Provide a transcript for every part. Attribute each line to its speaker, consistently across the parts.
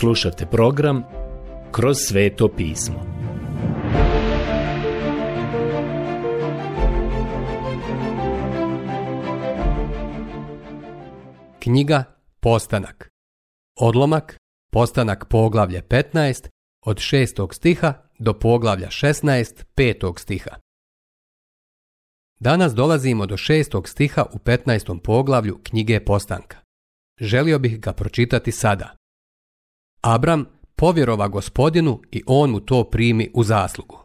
Speaker 1: Slušate program Kroz sveto pismo. Knjiga Postanak Odlomak Postanak poglavlje 15 od 6. stiha do poglavlja 16. 5. stiha Danas dolazimo do 6. stiha u 15. poglavlju knjige Postanka. Želio bih ga pročitati sada. Abram povjerova gospodinu i on mu to primi u zaslugu.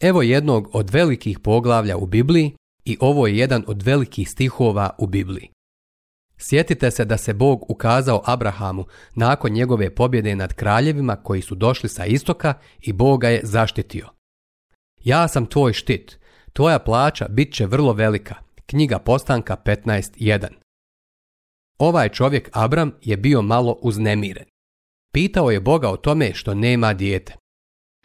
Speaker 1: Evo jednog od velikih poglavlja u Bibliji i ovo je jedan od velikih stihova u Bibliji. Sjetite se da se Bog ukazao Abrahamu nakon njegove pobjede nad kraljevima koji su došli sa istoka i Boga je zaštitio. Ja sam tvoj štit, tvoja plaća bit će vrlo velika. Knjiga Postanka 15.1 Ovaj čovjek Abram je bio malo uznemiren. Pitao je Boga o tome što nema dijete.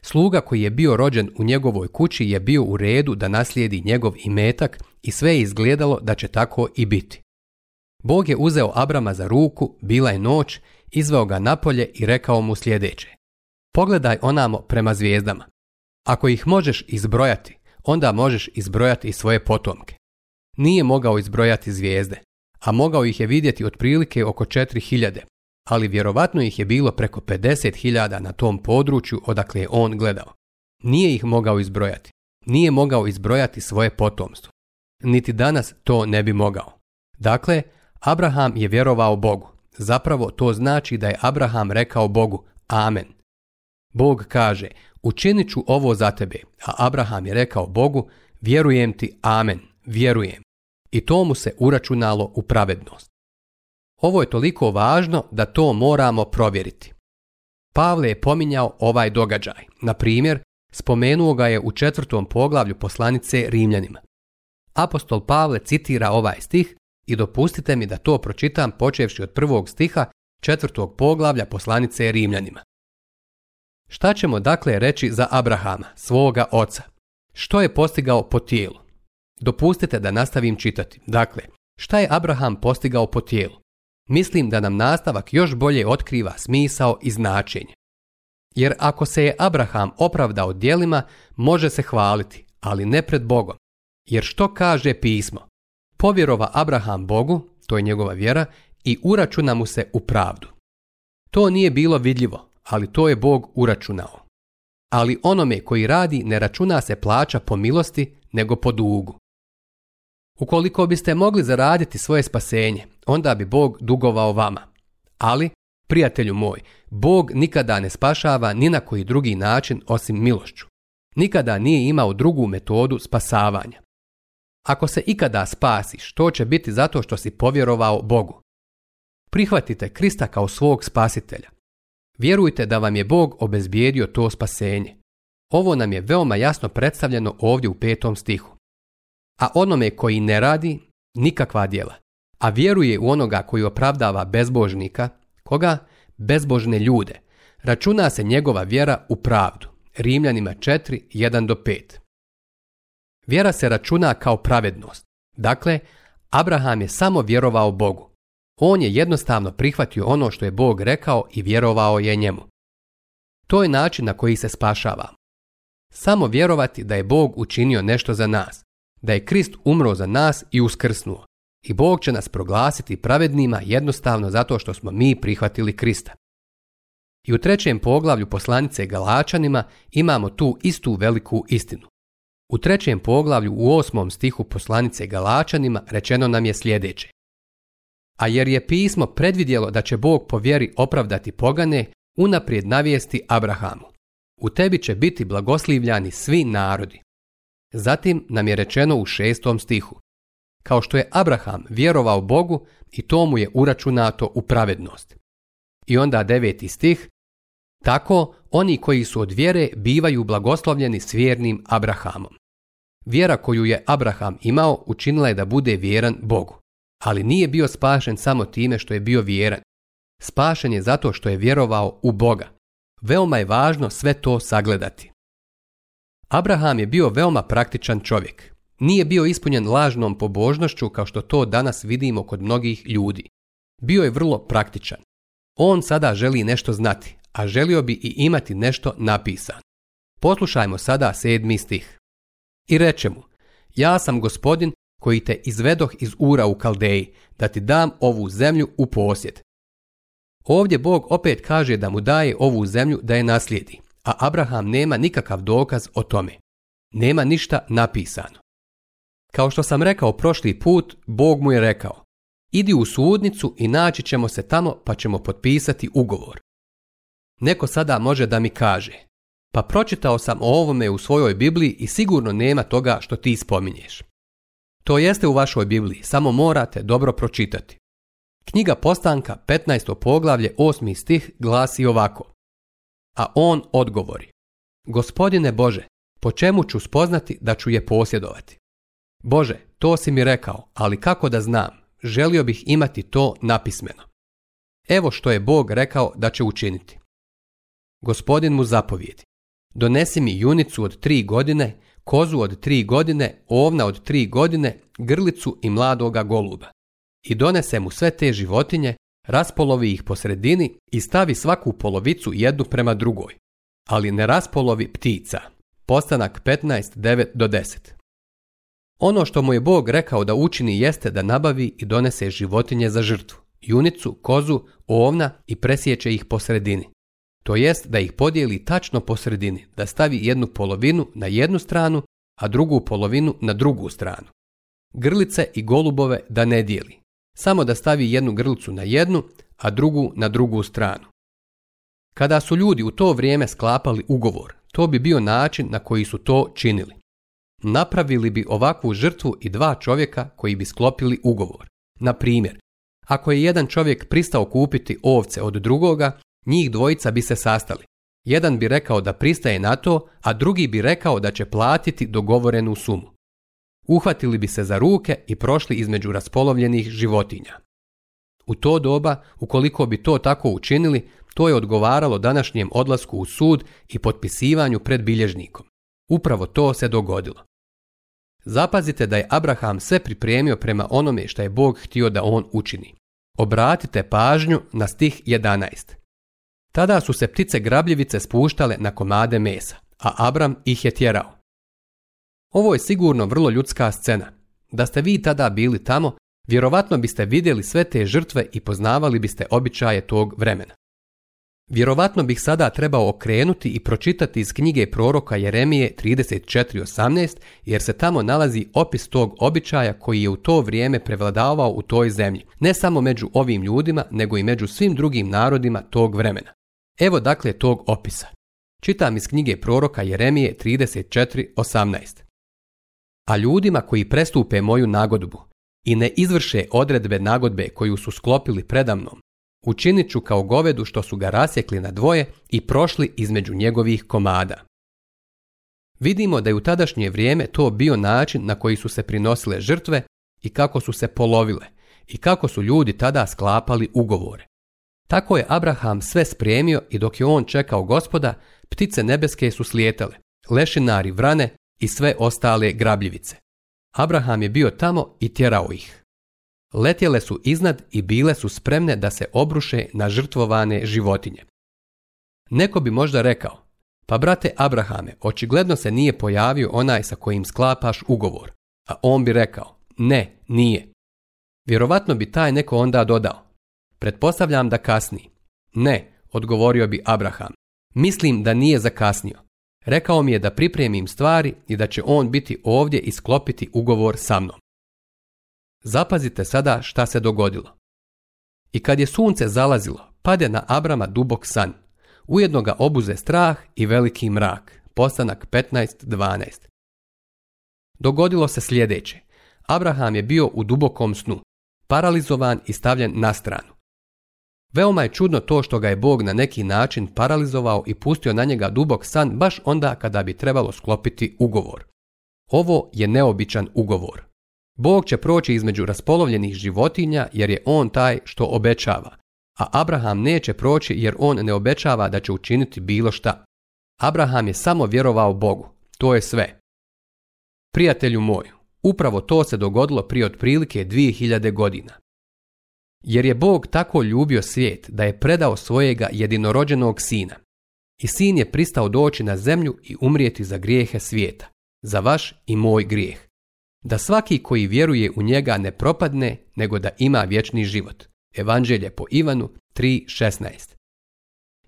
Speaker 1: Sluga koji je bio rođen u njegovoj kući je bio u redu da naslijedi njegov imetak i sve je izgledalo da će tako i biti. Bog je uzeo Abrama za ruku, bila je noć, izveo ga napolje i rekao mu sljedeće. Pogledaj onamo prema zvijezdama. Ako ih možeš izbrojati, onda možeš izbrojati i svoje potomke. Nije mogao izbrojati zvijezde, a mogao ih je vidjeti otprilike oko četiri hiljade, ali vjerovatno ih je bilo preko 50.000 na tom području odakle je on gledao. Nije ih mogao izbrojati. Nije mogao izbrojati svoje potomstvo. Niti danas to ne bi mogao. Dakle, Abraham je vjerovao Bogu. Zapravo to znači da je Abraham rekao Bogu Amen. Bog kaže, učinit ću ovo za tebe, a Abraham je rekao Bogu, vjerujem ti, Amen, vjerujem. I to mu se uračunalo u pravednost. Ovo je toliko važno da to moramo provjeriti. Pavle je pominjao ovaj događaj. Na primjer, spomenuo ga je u četvrtom poglavlju poslanice Rimljanima. Apostol Pavle citira ovaj stih i dopustite mi da to pročitam počevši od prvog stiha četvrtog poglavlja poslanice Rimljanima. Šta ćemo dakle reći za Abrahama, svoga oca? Što je postigao po tijelu? Dopustite da nastavim čitati. Dakle, šta je Abraham postigao po tijelu? mislim da nam nastavak još bolje otkriva smisao i značenje. Jer ako se je Abraham opravdao djelima, može se hvaliti, ali ne pred Bogom. Jer što kaže pismo? Povjerova Abraham Bogu, to je njegova vjera, i uračuna mu se u pravdu. To nije bilo vidljivo, ali to je Bog uračunao. Ali onome koji radi ne računa se plaća po milosti, nego po dugu. Ukoliko biste mogli zaraditi svoje spasenje, onda bi Bog dugovao vama. Ali, prijatelju moj, Bog nikada ne spašava ni na koji drugi način osim milošću. Nikada nije imao drugu metodu spasavanja. Ako se ikada spasiš, to će biti zato što si povjerovao Bogu. Prihvatite Krista kao svog spasitelja. Vjerujte da vam je Bog obezbijedio to spasenje. Ovo nam je veoma jasno predstavljeno ovdje u petom stihu a onome koji ne radi nikakva djela, a vjeruje u onoga koji opravdava bezbožnika, koga? Bezbožne ljude. Računa se njegova vjera u pravdu. Rimljanima 41 do 5. Vjera se računa kao pravednost. Dakle, Abraham je samo vjerovao Bogu. On je jednostavno prihvatio ono što je Bog rekao i vjerovao je njemu. To je način na koji se spašava. Samo vjerovati da je Bog učinio nešto za nas da je Krist umro za nas i uskrsnuo. I Bog će nas proglasiti pravednima jednostavno zato što smo mi prihvatili Krista. I u trećem poglavlju poslanice Galačanima imamo tu istu veliku istinu. U trećem poglavlju u osmom stihu poslanice Galačanima rečeno nam je sljedeće. A jer je pismo predvidjelo da će Bog po vjeri opravdati pogane, unaprijed navijesti Abrahamu. U tebi će biti blagoslivljani svi narodi. Zatim nam je rečeno u šestom stihu. Kao što je Abraham vjerovao Bogu i to mu je uračunato u pravednost. I onda deveti stih. Tako oni koji su od vjere bivaju blagoslovljeni s vjernim Abrahamom. Vjera koju je Abraham imao učinila je da bude vjeran Bogu. Ali nije bio spašen samo time što je bio vjeran. Spašen je zato što je vjerovao u Boga. Veoma je važno sve to sagledati. Abraham je bio veoma praktičan čovjek. Nije bio ispunjen lažnom pobožnošću kao što to danas vidimo kod mnogih ljudi. Bio je vrlo praktičan. On sada želi nešto znati, a želio bi i imati nešto napisano. Poslušajmo sada sedmi stih. I reče mu, ja sam gospodin koji te izvedoh iz ura u Kaldeji, da ti dam ovu zemlju u posjed. Ovdje Bog opet kaže da mu daje ovu zemlju da je naslijedi a Abraham nema nikakav dokaz o tome. Nema ništa napisano. Kao što sam rekao prošli put, Bog mu je rekao, idi u sudnicu i naći ćemo se tamo pa ćemo potpisati ugovor. Neko sada može da mi kaže, pa pročitao sam o ovome u svojoj Bibliji i sigurno nema toga što ti spominješ. To jeste u vašoj Bibliji, samo morate dobro pročitati. Knjiga Postanka, 15. poglavlje, 8. stih glasi ovako a on odgovori. Gospodine Bože, po čemu ću spoznati da ću je posjedovati? Bože, to si mi rekao, ali kako da znam, želio bih imati to napismeno. Evo što je Bog rekao da će učiniti. Gospodin mu zapovijedi. Donesi mi junicu od tri godine, kozu od tri godine, ovna od tri godine, grlicu i mladoga goluba. I donese mu sve te životinje Raspolovi ih po sredini i stavi svaku polovicu jednu prema drugoj, ali ne raspolovi ptica. Postanak 15.9 do 10. Ono što mu je Bog rekao da učini jeste da nabavi i donese životinje za žrtvu, junicu, kozu, ovna i presjeće ih po sredini. To jest da ih podijeli tačno po sredini, da stavi jednu polovinu na jednu stranu, a drugu polovinu na drugu stranu. Grlice i golubove da ne dijeli, samo da stavi jednu grlcu na jednu, a drugu na drugu stranu. Kada su ljudi u to vrijeme sklapali ugovor, to bi bio način na koji su to činili. Napravili bi ovakvu žrtvu i dva čovjeka koji bi sklopili ugovor. Na primjer, ako je jedan čovjek pristao kupiti ovce od drugoga, njih dvojica bi se sastali. Jedan bi rekao da pristaje na to, a drugi bi rekao da će platiti dogovorenu sumu uhvatili bi se za ruke i prošli između raspolovljenih životinja. U to doba, ukoliko bi to tako učinili, to je odgovaralo današnjem odlasku u sud i potpisivanju pred bilježnikom. Upravo to se dogodilo. Zapazite da je Abraham sve pripremio prema onome što je Bog htio da on učini. Obratite pažnju na stih 11. Tada su se ptice grabljivice spuštale na komade mesa, a Abram ih je tjerao. Ovo je sigurno vrlo ljudska scena. Da ste vi tada bili tamo, vjerovatno biste vidjeli sve te žrtve i poznavali biste običaje tog vremena. Vjerovatno bih sada trebao okrenuti i pročitati iz knjige proroka Jeremije 34.18 jer se tamo nalazi opis tog običaja koji je u to vrijeme prevladavao u toj zemlji, ne samo među ovim ljudima nego i među svim drugim narodima tog vremena. Evo dakle tog opisa. Čitam iz knjige proroka Jeremije 34.18. A ljudima koji prestupe moju nagodbu i ne izvrše odredbe nagodbe koju su sklopili predamnom, učinit ću kao govedu što su ga rasjekli na dvoje i prošli između njegovih komada. Vidimo da je u tadašnje vrijeme to bio način na koji su se prinosile žrtve i kako su se polovile i kako su ljudi tada sklapali ugovore. Tako je Abraham sve spremio i dok je on čekao gospoda, ptice nebeske su slijetale, lešinari vrane, i sve ostale grabljivice. Abraham je bio tamo i tjerao ih. Letjele su iznad i bile su spremne da se obruše na žrtvovane životinje. Neko bi možda rekao, pa brate Abrahame, očigledno se nije pojavio onaj sa kojim sklapaš ugovor. A on bi rekao, ne, nije. Vjerovatno bi taj neko onda dodao, pretpostavljam da kasni. Ne, odgovorio bi Abraham, mislim da nije zakasnio. Rekao mi je da pripremim stvari i da će on biti ovdje i sklopiti ugovor sa mnom. Zapazite sada šta se dogodilo. I kad je sunce zalazilo, pade na Abrama dubok san. Ujedno ga obuze strah i veliki mrak. Postanak 15.12. Dogodilo se sljedeće. Abraham je bio u dubokom snu, paralizovan i stavljen na stranu. Veoma je čudno to što ga je Bog na neki način paralizovao i pustio na njega dubok san baš onda kada bi trebalo sklopiti ugovor. Ovo je neobičan ugovor. Bog će proći između raspolovljenih životinja jer je on taj što obećava, a Abraham neće proći jer on ne obećava da će učiniti bilo šta. Abraham je samo vjerovao Bogu. To je sve. Prijatelju moj, upravo to se dogodilo prije otprilike 2000 godina. Jer je Bog tako ljubio svijet da je predao svojega jedinorođenog sina. I sin je pristao doći na zemlju i umrijeti za grijehe svijeta, za vaš i moj grijeh. Da svaki koji vjeruje u njega ne propadne, nego da ima vječni život. Evanđelje po Ivanu 3.16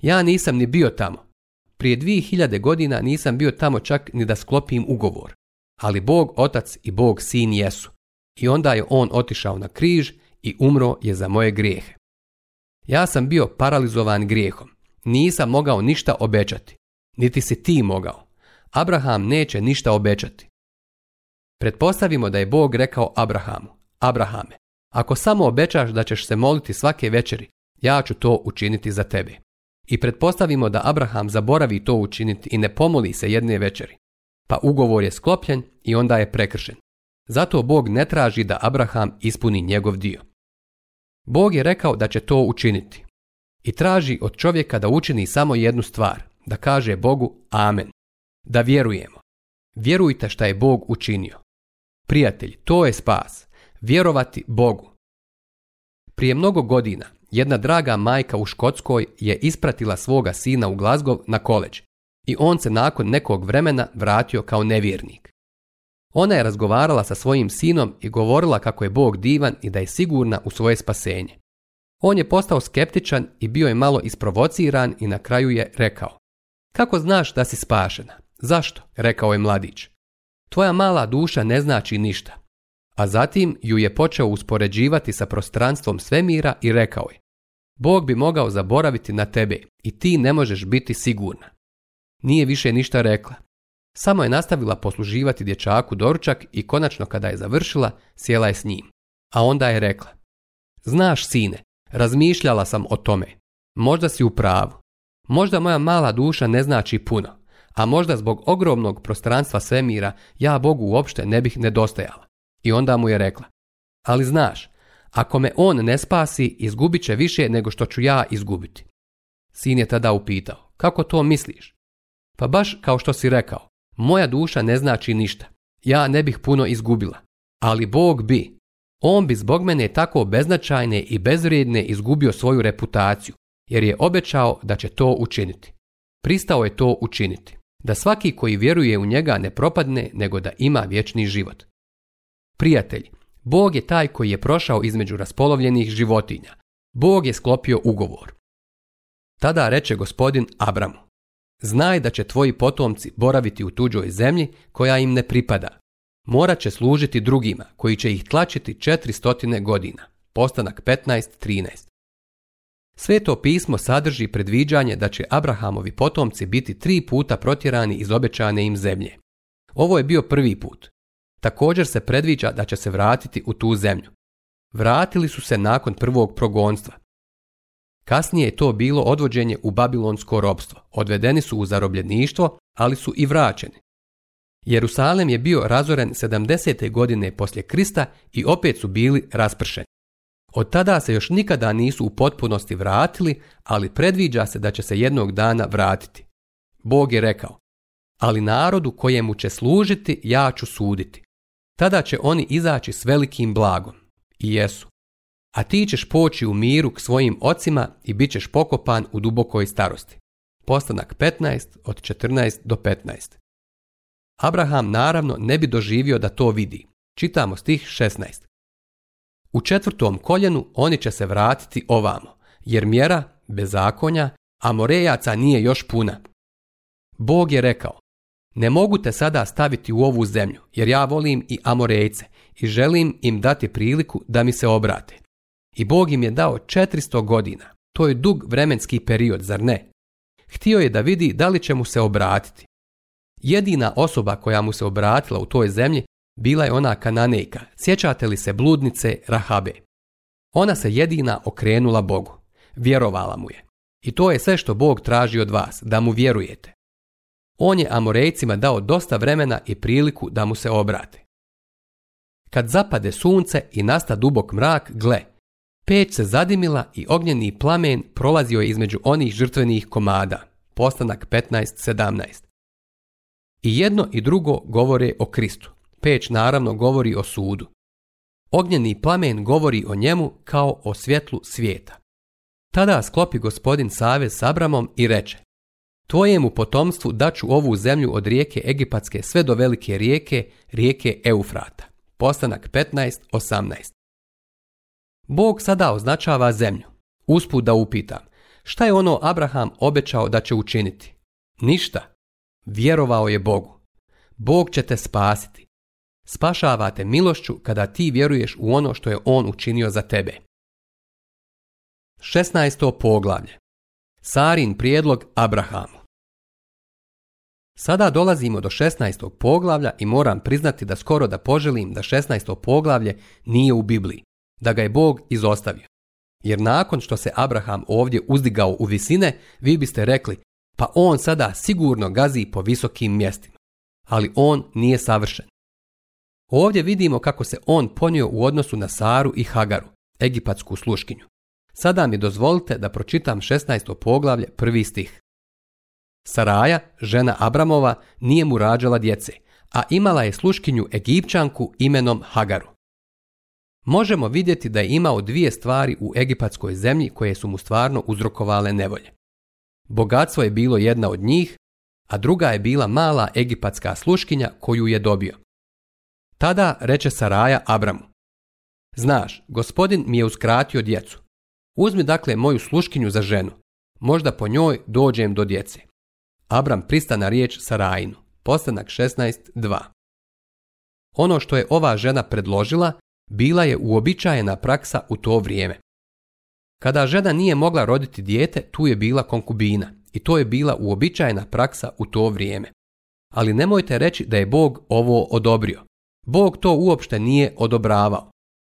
Speaker 1: Ja nisam ni bio tamo. Prije 2000 godina nisam bio tamo čak ni da sklopim ugovor. Ali Bog Otac i Bog Sin jesu. I onda je on otišao na križ i umro je za moje grijehe. Ja sam bio paralizovan grijehom. Nisam mogao ništa obećati. Niti si ti mogao. Abraham neće ništa obećati. Pretpostavimo da je Bog rekao Abrahamu, Abrahame, ako samo obećaš da ćeš se moliti svake večeri, ja ću to učiniti za tebe. I pretpostavimo da Abraham zaboravi to učiniti i ne pomoli se jedne večeri. Pa ugovor je sklopljen i onda je prekršen. Zato Bog ne traži da Abraham ispuni njegov dio. Bog je rekao da će to učiniti. I traži od čovjeka da učini samo jednu stvar, da kaže Bogu amen. Da vjerujemo. Vjerujte šta je Bog učinio. Prijatelj, to je spas. Vjerovati Bogu. Prije mnogo godina jedna draga majka u Škotskoj je ispratila svoga sina u Glazgov na koleđ i on se nakon nekog vremena vratio kao nevjernik. Ona je razgovarala sa svojim sinom i govorila kako je Bog divan i da je sigurna u svoje spasenje. On je postao skeptičan i bio je malo isprovociran i na kraju je rekao Kako znaš da si spašena? Zašto? rekao je mladić. Tvoja mala duša ne znači ništa. A zatim ju je počeo uspoređivati sa prostranstvom svemira i rekao je Bog bi mogao zaboraviti na tebe i ti ne možeš biti sigurna. Nije više ništa rekla samo je nastavila posluživati dječaku doručak i konačno kada je završila, sjela je s njim. A onda je rekla, znaš sine, razmišljala sam o tome. Možda si u pravu. Možda moja mala duša ne znači puno, a možda zbog ogromnog prostranstva svemira ja Bogu uopšte ne bih nedostajala. I onda mu je rekla, ali znaš, ako me on ne spasi, izgubit će više nego što ću ja izgubiti. Sin je tada upitao, kako to misliš? Pa baš kao što si rekao, moja duša ne znači ništa. Ja ne bih puno izgubila. Ali Bog bi. On bi zbog mene tako beznačajne i bezvrijedne izgubio svoju reputaciju, jer je obećao da će to učiniti. Pristao je to učiniti. Da svaki koji vjeruje u njega ne propadne, nego da ima vječni život. Prijatelji, Bog je taj koji je prošao između raspolovljenih životinja. Bog je sklopio ugovor. Tada reče gospodin Abramu, Znaj da će tvoji potomci boraviti u tuđoj zemlji koja im ne pripada. Morat će služiti drugima koji će ih tlačiti 400 godina. Postanak 15.13 Sveto pismo sadrži predviđanje da će Abrahamovi potomci biti tri puta protjerani iz obećane im zemlje. Ovo je bio prvi put. Također se predviđa da će se vratiti u tu zemlju. Vratili su se nakon prvog progonstva, Kasnije je to bilo odvođenje u babilonsko robstvo. Odvedeni su u zarobljeništvo, ali su i vraćeni. Jerusalem je bio razoren 70. godine poslije Krista i opet su bili raspršeni. Od tada se još nikada nisu u potpunosti vratili, ali predviđa se da će se jednog dana vratiti. Bog je rekao, ali narodu kojemu će služiti ja ću suditi. Tada će oni izaći s velikim blagom. I jesu a ti ćeš poći u miru k svojim ocima i bit ćeš pokopan u dubokoj starosti. Postanak 15 od 14 do 15. Abraham naravno ne bi doživio da to vidi. Čitamo stih 16. U četvrtom koljenu oni će se vratiti ovamo, jer mjera bezakonja Amorejaca nije još puna. Bog je rekao, ne mogu te sada staviti u ovu zemlju, jer ja volim i Amorejce i želim im dati priliku da mi se obrate. I Bog im je dao 400 godina. To je dug vremenski period, zar ne? Htio je da vidi da li će mu se obratiti. Jedina osoba koja mu se obratila u toj zemlji bila je ona kananejka. Sjećate li se bludnice Rahabe? Ona se jedina okrenula Bogu. Vjerovala mu je. I to je sve što Bog traži od vas, da mu vjerujete. On je Amorejcima dao dosta vremena i priliku da mu se obrate. Kad zapade sunce i nasta dubok mrak, gle, Peć se zadimila i ognjeni plamen prolazio je između onih žrtvenih komada. Postanak 15.17. I jedno i drugo govore o Kristu. Peć naravno govori o sudu. Ognjeni plamen govori o njemu kao o svjetlu svijeta. Tada sklopi gospodin savez s Abramom i reče Tvojemu potomstvu daću ovu zemlju od rijeke Egipatske sve do velike rijeke, rijeke Eufrata. Postanak 15.18. Bog sada označava zemlju. Usput da upitam, šta je ono Abraham obećao da će učiniti? Ništa. Vjerovao je Bogu. Bog će te spasiti. Spašava te milošću kada ti vjeruješ u ono što je On učinio za tebe. 16. poglavlje Sarin prijedlog Abrahamu Sada dolazimo do 16. poglavlja i moram priznati da skoro da poželim da 16. poglavlje nije u Bibliji da ga je Bog izostavio. Jer nakon što se Abraham ovdje uzdigao u visine, vi biste rekli, pa on sada sigurno gazi po visokim mjestima. Ali on nije savršen. Ovdje vidimo kako se on ponio u odnosu na Saru i Hagaru, egipatsku sluškinju. Sada mi dozvolite da pročitam 16. poglavlje prvi stih. Saraja, žena Abramova, nije mu rađala djece, a imala je sluškinju Egipćanku imenom Hagaru možemo vidjeti da je imao dvije stvari u egipatskoj zemlji koje su mu stvarno uzrokovale nevolje. Bogatstvo je bilo jedna od njih, a druga je bila mala egipatska sluškinja koju je dobio. Tada reče Saraja Abramu, Znaš, gospodin mi je uskratio djecu. Uzmi dakle moju sluškinju za ženu. Možda po njoj dođem do djece. Abram prista na riječ Sarajinu. Postanak 16.2 Ono što je ova žena predložila bila je uobičajena praksa u to vrijeme. Kada žena nije mogla roditi dijete, tu je bila konkubina i to je bila uobičajena praksa u to vrijeme. Ali nemojte reći da je Bog ovo odobrio. Bog to uopšte nije odobravao.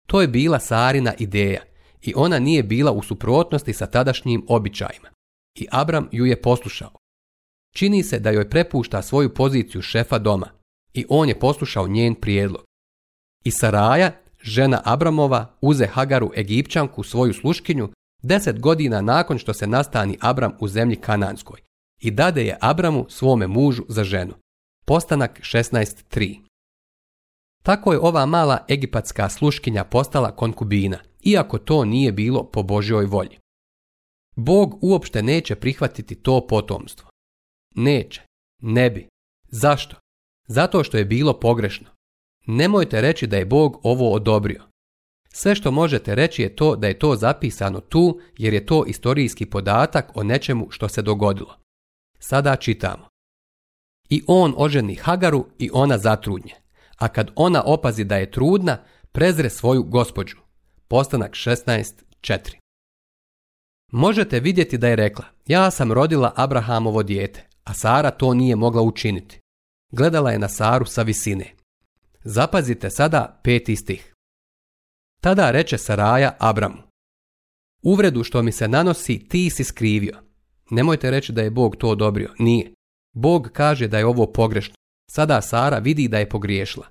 Speaker 1: To je bila Sarina ideja i ona nije bila u suprotnosti sa tadašnjim običajima. I Abram ju je poslušao. Čini se da joj prepušta svoju poziciju šefa doma i on je poslušao njen prijedlog. I Saraja žena Abramova uze Hagaru Egipćanku svoju sluškinju deset godina nakon što se nastani Abram u zemlji Kananskoj i dade je Abramu svome mužu za ženu. Postanak 16.3 Tako je ova mala egipatska sluškinja postala konkubina, iako to nije bilo po Božjoj volji. Bog uopšte neće prihvatiti to potomstvo. Neće. Ne bi. Zašto? Zato što je bilo pogrešno. Nemojte reći da je Bog ovo odobrio. Sve što možete reći je to da je to zapisano tu jer je to istorijski podatak o nečemu što se dogodilo. Sada čitamo. I on oženi Hagaru i ona zatrudnje. A kad ona opazi da je trudna, prezre svoju gospođu. Postanak 16.4 Možete vidjeti da je rekla, ja sam rodila Abrahamovo dijete, a Sara to nije mogla učiniti. Gledala je na Saru sa visine. Zapazite sada pet istih. Tada reče Saraja Abramu. Uvredu što mi se nanosi ti si skrivio. Nemojte reći da je Bog to odobrio, nije. Bog kaže da je ovo pogrešno. Sada Sara vidi da je pogriješila.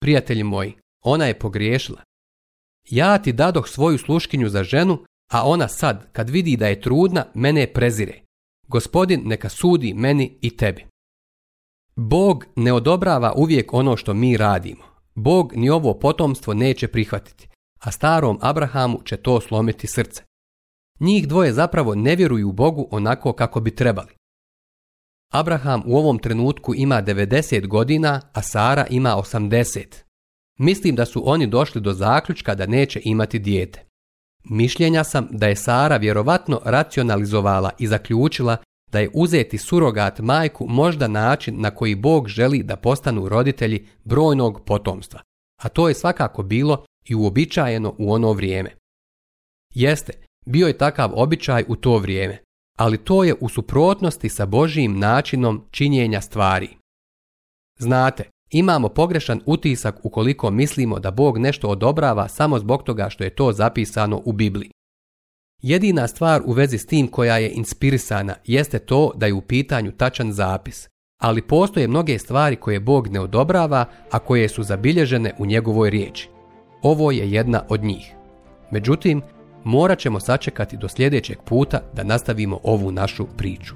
Speaker 1: Prijatelji moji, ona je pogriješila. Ja ti dadoh svoju sluškinju za ženu, a ona sad, kad vidi da je trudna, mene prezire. Gospodin neka sudi meni i tebi. Bog ne odobrava uvijek ono što mi radimo. Bog ni ovo potomstvo neće prihvatiti, a starom Abrahamu će to slomiti srce. Njih dvoje zapravo ne vjeruju Bogu onako kako bi trebali. Abraham u ovom trenutku ima 90 godina, a Sara ima 80. Mislim da su oni došli do zaključka da neće imati dijete. Mišljenja sam da je Sara vjerovatno racionalizovala i zaključila da je uzeti surogat majku možda način na koji Bog želi da postanu roditelji brojnog potomstva, a to je svakako bilo i uobičajeno u ono vrijeme. Jeste, bio je takav običaj u to vrijeme, ali to je u suprotnosti sa Božijim načinom činjenja stvari. Znate, imamo pogrešan utisak ukoliko mislimo da Bog nešto odobrava samo zbog toga što je to zapisano u Bibliji. Jedina stvar u vezi s tim koja je inspirisana jeste to da je u pitanju tačan zapis, ali postoje mnoge stvari koje Bog ne odobrava, a koje su zabilježene u njegovoj riječi. Ovo je jedna od njih. Međutim, morat ćemo sačekati do sljedećeg puta da nastavimo ovu našu priču.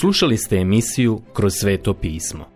Speaker 1: Slušali ste emisiju Kroz sveto pismo.